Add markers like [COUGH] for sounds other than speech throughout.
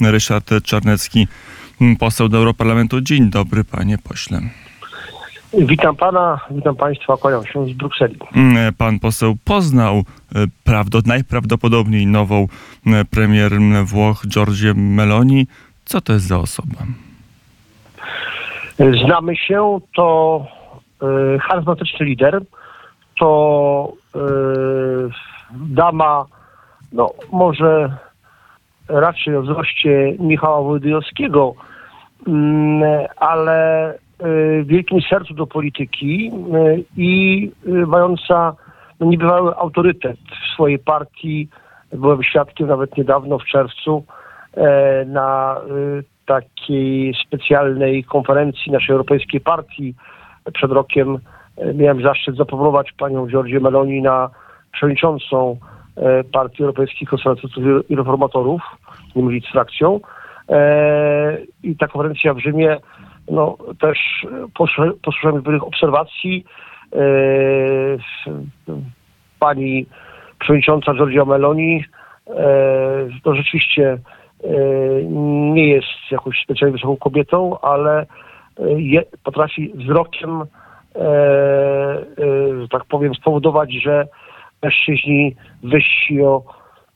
Ryszard Czarnecki, poseł do Europarlamentu. Dzień dobry, panie pośle. Witam pana, witam państwa, kłaniam się z Brukseli. Pan poseł poznał prawdopodobnie, najprawdopodobniej nową premier Włoch, Giorgio Meloni. Co to jest za osoba? Znamy się, to y, charyzmatyczny lider, to y, dama, no może raczej o wzroście Michała Wojdyjowskiego, y, ale w wielkim sercu do polityki i mająca no, niebywały autorytet w swojej partii. Byłem świadkiem nawet niedawno w czerwcu na takiej specjalnej konferencji naszej europejskiej partii przed rokiem miałem zaszczyt zaproponować panią Giorgię Meloni na przewodniczącą Partii Europejskich Konserwatystów i Reformatorów, nie mówić z frakcją. I ta konferencja w Rzymie no, też posłuchałem pewnych obserwacji. Pani przewodnicząca Giorgia Meloni to rzeczywiście nie jest jakąś specjalnie wysoką kobietą, ale je, potrafi wzrokiem, że tak powiem, spowodować, że mężczyźni wyżsi o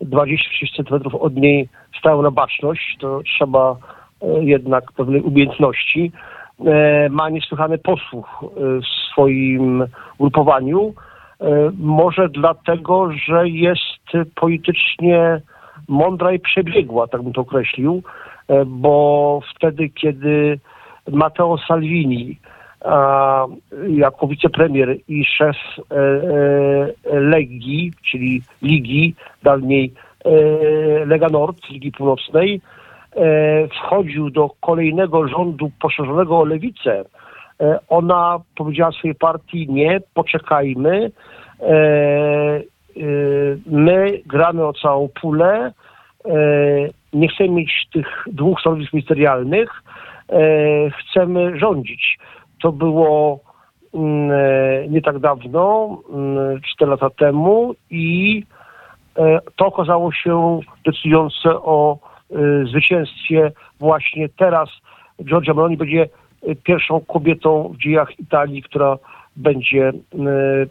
20-30 cm od niej stają na baczność. To trzeba jednak pewnej umiejętności. Ma niesłychany posłuch w swoim grupowaniu. Może dlatego, że jest politycznie mądra i przebiegła, tak bym to określił, bo wtedy, kiedy Matteo Salvini jako wicepremier i szef Legii, czyli Ligi, dawniej Lega Nord, Ligi Północnej, wchodził do kolejnego rządu poszerzonego o lewicę, ona powiedziała swojej partii nie, poczekajmy, my gramy o całą pulę, nie chcemy mieć tych dwóch stanowisk ministerialnych, chcemy rządzić. To było nie tak dawno, cztery lata temu i to okazało się decydujące o zwycięstwie właśnie teraz. Giorgia Meloni będzie pierwszą kobietą w dziejach Italii, która będzie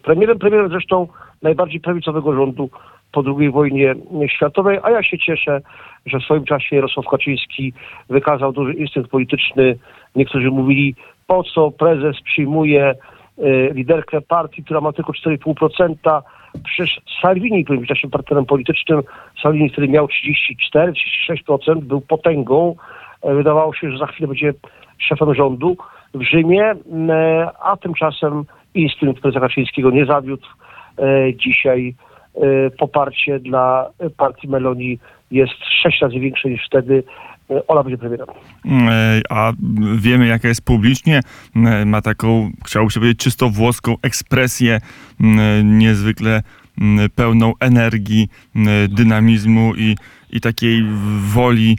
premierem. Premierem zresztą najbardziej prawicowego rządu po II wojnie światowej, a ja się cieszę, że w swoim czasie Jarosław Kaczyński wykazał duży instynkt polityczny. Niektórzy mówili, po co prezes przyjmuje liderkę partii, która ma tylko 4,5%. Przecież Salvini powinien być naszym partnerem politycznym. Salvini wtedy miał 34-36%, był potęgą. Wydawało się, że za chwilę będzie szefem rządu w Rzymie, a tymczasem instynkt prezesa Kaczyńskiego nie zawiódł. Dzisiaj poparcie dla partii Meloni jest sześć razy większe niż wtedy. Ona będzie premierem. A wiemy, jaka jest publicznie. Ma taką, chciałoby się powiedzieć, czysto włoską ekspresję, niezwykle pełną energii, dynamizmu i, i takiej woli,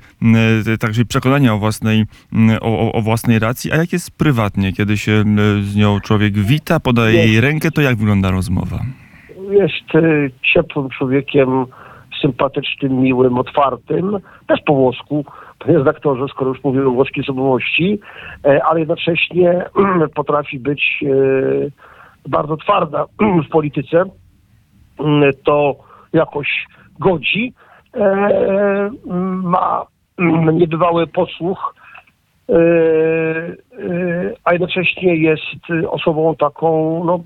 także przekonania o własnej, o, o, własnej racji. A jak jest prywatnie, kiedy się z nią człowiek wita, podaje jej rękę, to jak wygląda rozmowa? Jest ciepłym człowiekiem, sympatycznym, miłym, otwartym, też po włosku, redaktorze, skoro już mówimy o włoskiej osobowości, ale jednocześnie [CLEARS THROAT] potrafi być bardzo twarda [CLEARS THROAT] w polityce. To jakoś godzi. Ma niebywały posłuch, a jednocześnie jest osobą taką, no,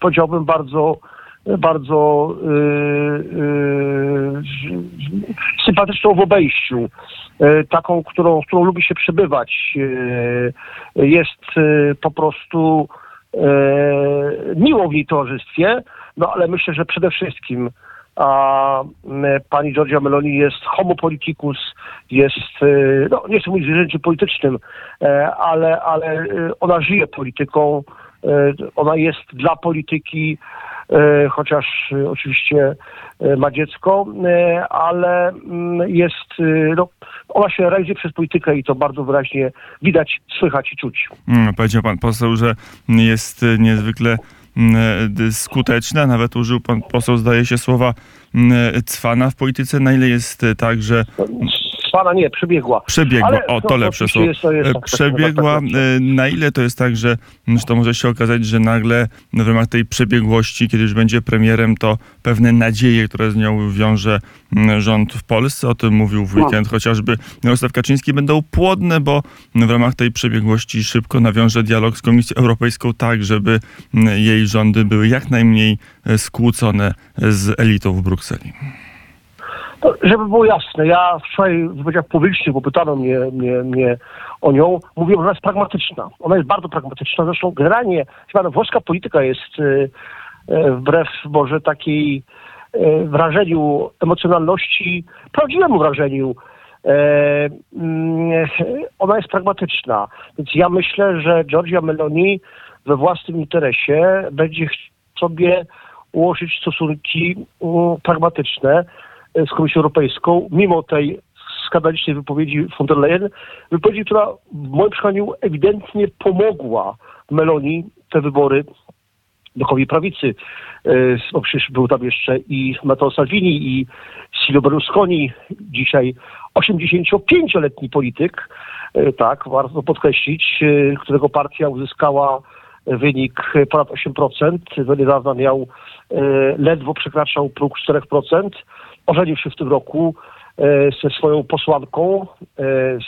powiedziałbym, bardzo bardzo yy, yy, sympatyczną w obejściu, yy, taką, którą, którą lubi się przebywać. jest po prostu miło w jej towarzystwie, no ale myślę, że przede wszystkim a pani Giorgia Meloni jest homo politicus, jest, no nie chcę mówić zwierzęciem politycznym, ale, ale ona żyje polityką, ona jest dla polityki, chociaż oczywiście ma dziecko, ale mm, jest, no, ona się realizuje przez politykę i to bardzo wyraźnie widać, słychać i czuć. Hmm, powiedział pan poseł, że jest niezwykle mm, skuteczna. Nawet użył pan poseł, zdaje się, słowa mm, cwana w polityce. Na ile jest tak, że przespana, nie, przebiegła. Przebiegła, Ale, o no, to lepsze słowo. jest to- jest tak- tak- Przebiegła, tak- e, na ile to jest tak, że, że to może się okazać, że nagle w ramach tej przebiegłości, kiedy już będzie premierem, to pewne nadzieje, które z nią wiąże rząd w Polsce, o tym mówił w weekend chociażby Jarosław Kaczyński, będą płodne, bo w ramach tej przebiegłości szybko nawiąże dialog z Komisją Europejską tak, żeby jej rządy były jak najmniej e, skłócone z elitą w Brukseli. To, żeby było jasne, ja wczoraj w wypowiedziach publicznych, bo pytano mnie, mnie, mnie o nią, mówiłem, że ona jest pragmatyczna. Ona jest bardzo pragmatyczna. Zresztą generalnie, chyba włoska polityka jest y, y, wbrew może takiej y, wrażeniu emocjonalności, prawdziwemu wrażeniu, e, mm, ona jest pragmatyczna. Więc ja myślę, że Giorgia Meloni we własnym interesie będzie sobie ułożyć stosunki mm, pragmatyczne z Komisją Europejską, mimo tej skandalicznej wypowiedzi von der Leyen, wypowiedzi, która w moim przekonaniu ewidentnie pomogła Meloni te wybory blokowi prawicy. E, No przecież był tam jeszcze i Matteo Salvini i Silvio Berlusconi, dzisiaj 85-letni polityk, e, tak, warto podkreślić, e, którego partia uzyskała wynik ponad 8%. Do niedawna miał, e, ledwo przekraczał próg 4%. Ożenił się w tym roku e, ze swoją posłanką e,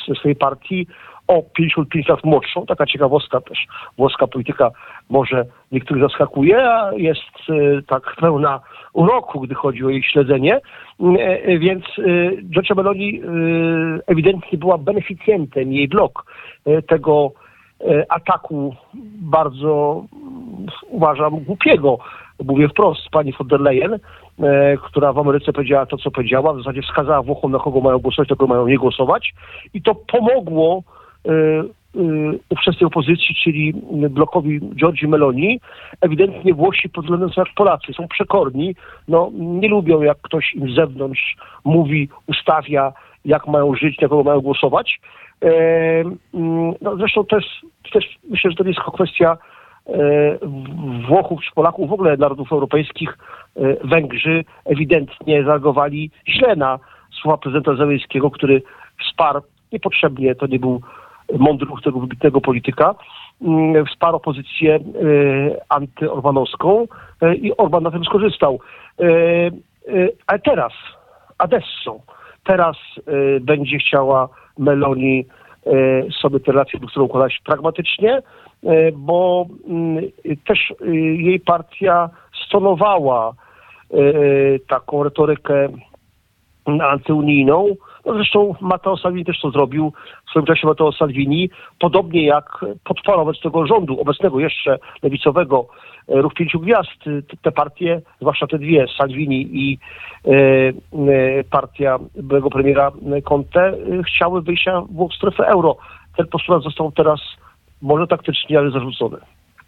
ze swojej partii o 55 lat młodszą. Taka ciekawostka też. Włoska polityka może niektórych zaskakuje, a jest e, tak pełna uroku, gdy chodzi o jej śledzenie. E, Więc Giorgia Meloni ewidentnie była beneficjentem, jej blok tego ataku bardzo mm, uważam głupiego, mówię wprost, pani von der Leyen, która w Ameryce powiedziała to, co powiedziała, w zasadzie wskazała Włochom, na kogo mają głosować, na kogo mają nie głosować i to pomogło e, e, ówczesnej opozycji, czyli blokowi Giorgi Meloni. Ewidentnie Włosi pod względem są jak Polacy, są przekorni, no, nie lubią jak ktoś im z zewnątrz mówi, ustawia, jak mają żyć, na kogo mają głosować. E, mm, No, zresztą też, też myślę, że to jest tylko kwestia e, Włochów czy Polaków, w ogóle narodów europejskich. E, Węgrzy ewidentnie zareagowali źle na słowa prezydenta Zełenskiego, który wsparł niepotrzebnie, to nie był mądry ruch tego wybitnego polityka, mm, wsparł opozycję e, antyorbanowską e, i Orban na tym skorzystał. E, e, Ale teraz, adesso, teraz e, będzie chciała Meloni e, sobie te relacje Brukselą układać pragmatycznie, e, bo mm, też e, jej partia stonowała e, taką retorykę antyunijną. No zresztą Matteo Salvini też to zrobił w swoim czasie Matteo Salvini, podobnie jak podpora wobec tego rządu, obecnego jeszcze lewicowego e, Ruch Pięciu Gwiazd. Te- partie, zwłaszcza te dwie, Salvini i e, e, partia byłego premiera Conte, chciały wyjścia Włoch z strefy euro. Ten postulat został teraz może taktycznie, ale zarzucony.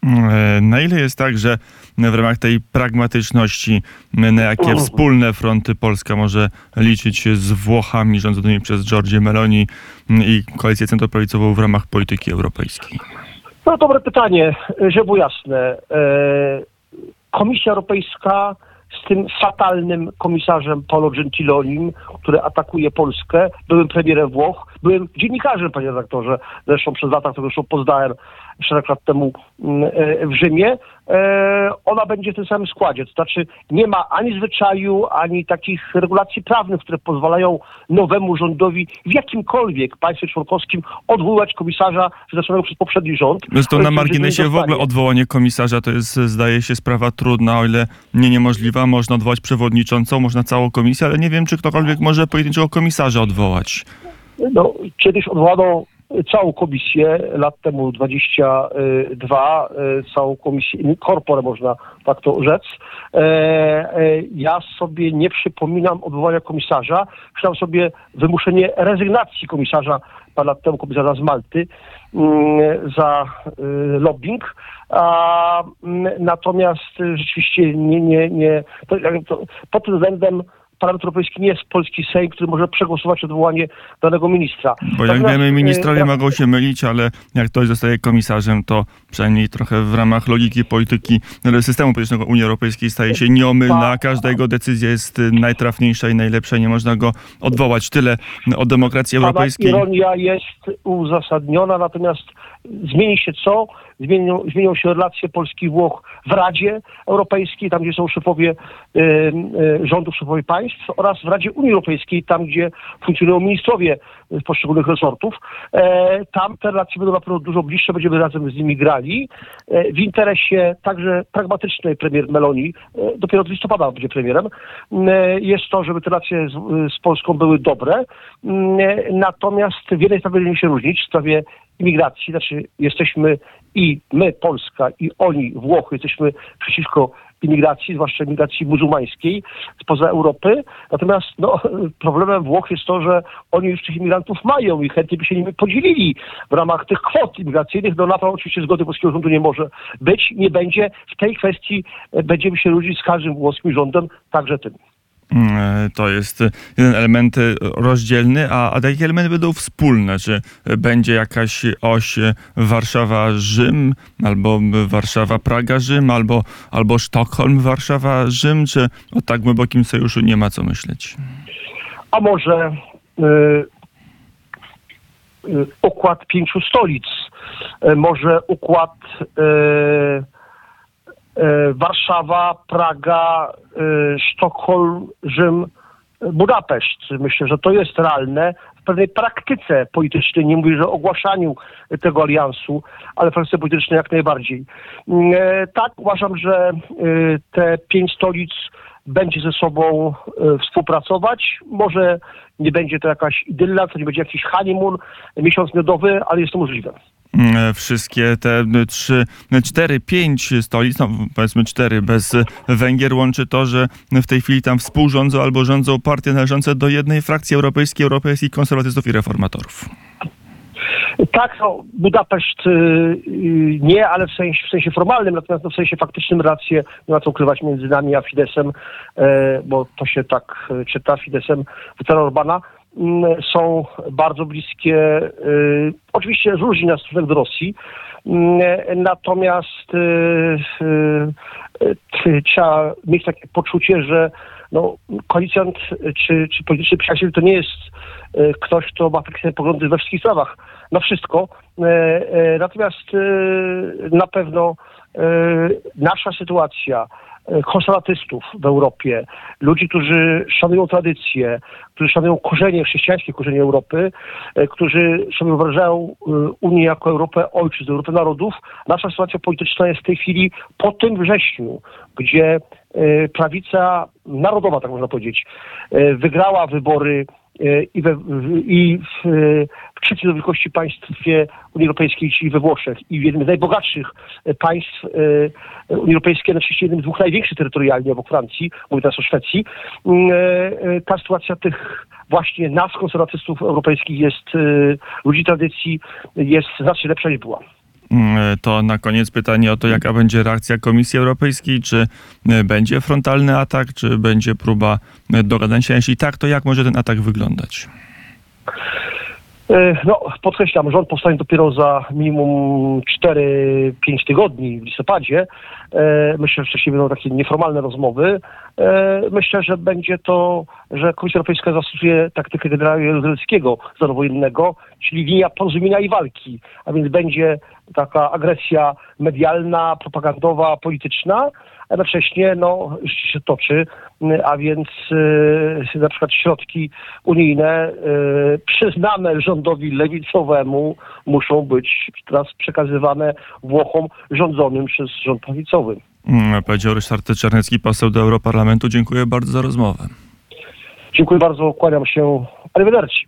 E, Na ile jest tak, że w ramach tej pragmatyczności, na jakie Mhm. wspólne fronty Polska może liczyć się z Włochami rządzonymi przez Giorgię Meloni i koalicję centroprawicową w ramach polityki europejskiej? No dobre pytanie, żeby było jasne. E, Komisja Europejska z tym fatalnym komisarzem Paolo Gentilonim, który atakuje Polskę, byłem premierem Włoch, byłem dziennikarzem, panie redaktorze, zresztą przez lata, którego zresztą poznałem szereg lat temu mm, e, w Rzymie, e, ona będzie w tym samym składzie. To znaczy nie ma ani zwyczaju, ani takich regulacji prawnych, które pozwalają nowemu rządowi w jakimkolwiek państwie członkowskim odwołać komisarza wyznaczonego przez poprzedni rząd. Zresztą To na marginesie w ogóle odwołanie komisarza to jest, zdaje się, sprawa trudna, o ile nie niemożliwa. Można odwołać przewodniczącą, można całą komisję, ale nie wiem, czy ktokolwiek może pojedynczego komisarza odwołać. No, kiedyś odwołano całą komisję, lat temu 22, e, całą komisję, korporę można tak to rzec. E, e, Ja sobie nie przypominam odwołania komisarza. Przypominam sobie wymuszenie rezygnacji komisarza, parę lat temu komisarza z Malty, mm, za e, lobbying. A, mm, natomiast rzeczywiście nie, nie, nie to, to, pod tym względem Parlament Europejski nie jest polski Sejm, który może przegłosować odwołanie danego ministra. Bo jak wiemy, ministrowie e, mogą się mylić, ale jak ktoś zostaje komisarzem, to przynajmniej trochę w ramach logiki polityki e, systemu politycznego Unii Europejskiej staje się nieomylna. Każda jego decyzja jest y, najtrafniejsza i najlepsza. Nie można go odwołać. Tyle o demokracji Pana europejskiej. ironia jest uzasadniona, natomiast zmieni się co? Zmienią, zmienią się relacje Polski i Włoch w Radzie Europejskiej, tam gdzie są szefowie y, y, rządów, szefowie państw oraz w Radzie Unii Europejskiej, tam gdzie funkcjonują ministrowie z poszczególnych resortów. E, tam te relacje będą na pewno dużo bliższe, będziemy razem z nimi grali. E, w interesie także pragmatycznej premier Meloni, e, dopiero od listopada będzie premierem, e, jest to, żeby te relacje z, z Polską były dobre. E, Natomiast w jednej sprawie będziemy się różnić, w sprawie imigracji, znaczy jesteśmy i my, Polska, i oni, Włochy, jesteśmy przeciwko imigracji, zwłaszcza imigracji muzułmańskiej spoza Europy. Natomiast no, [LAUGHS] problemem Włoch jest to, że oni już tych imigrantów mają i chętnie by się nimi podzielili w ramach tych kwot imigracyjnych. No na to oczywiście zgody polskiego rządu nie może być, nie będzie. W tej kwestii e, będziemy się różnić z każdym włoskim rządem, także tym. Mm, To jest jeden element y, rozdzielny, a, a jakie elementy będą wspólne? Czy będzie jakaś oś Warszawa-Rzym, albo Warszawa-Praga-Rzym, albo, albo Sztokholm-Warszawa-Rzym, czy o tak głębokim sojuszu nie ma co myśleć? a może y, y, układ pięciu stolic, y, może układ y, y, Warszawa, Praga, y, Sztokholm, Rzym, Budapeszt. Myślę, że to jest realne w pewnej praktyce politycznej, nie mówię, że ogłaszaniu tego aliansu, ale w praktyce politycznej jak najbardziej. Y, Tak, uważam, że te pięć stolic będzie ze sobą e, współpracować. Może nie będzie to jakaś idylla, to nie będzie jakiś honeymoon, miesiąc miodowy, ale jest to możliwe. Mm, Wszystkie te trzy, cztery, pięć stolic, no powiedzmy cztery bez Węgier łączy to, że w tej chwili tam współrządzą albo rządzą partie należące do jednej frakcji europejskiej, europejskich konserwatystów i reformatorów. Tak, no, Budapeszt y, y, nie, ale w sensie, w sensie formalnym, natomiast no, w sensie faktycznym rację nie ma co ukrywać między nami a Fidesem, e, bo to się tak e, czyta, Fidesem Wiktora Orbana, są bardzo bliskie, y, oczywiście różni nas stosunek do Rosji, mm, natomiast y, y, trzeba mieć takie poczucie, że no, koalicjant czy, czy polityczny przyjaciel to nie jest ktoś, kto ma takie poglądy we wszystkich sprawach, na wszystko. Natomiast na pewno nasza sytuacja konserwatystów w Europie, ludzi, którzy szanują tradycje, którzy szanują korzenie, chrześcijańskie korzenie Europy, e, którzy sobie wyobrażają e, Unię jako Europę ojczyzn, Europę narodów. Nasza sytuacja polityczna jest w tej chwili po tym wrześniu, gdzie e, prawica narodowa, tak można powiedzieć, e, wygrała wybory e, i, we, w- i w, w trzeciej do wielkości państwie Unii Europejskiej, czyli we Włoszech i w jednym z najbogatszych e, państw e, Unii Europejskiej, na jednym z dwóch największych terytorialnie obok Francji, mówię teraz o Szwecji, e, e, ta sytuacja tych właśnie nas, konserwatystów europejskich jest, e, ludzi tradycji, jest znacznie lepsza niż była. Mm, To na koniec pytanie o to, jaka będzie reakcja Komisji Europejskiej, czy e, będzie frontalny atak, czy będzie próba e, dogadania się, jeśli tak, to jak może ten atak wyglądać? E, No, podkreślam, rząd powstanie dopiero za minimum 4-5 tygodni w listopadzie. Myślę, że wcześniej będą takie nieformalne rozmowy. Myślę, że będzie to, że Komisja Europejska zastosuje taktykę generała Jaruzelskiego zanowojennego, czyli linia porozumienia i walki, a więc będzie taka agresja medialna, propagandowa, polityczna, a jednocześnie no, życie się toczy, a więc e, na przykład środki unijne e, przyznane rządowi lewicowemu muszą być teraz przekazywane Włochom rządzonym przez rząd prawicowy. Mm, Powiedział Ryszard Czarnecki, poseł do Europarlamentu. Dziękuję bardzo za rozmowę. Dziękuję bardzo, kłaniam się. Arrivederci.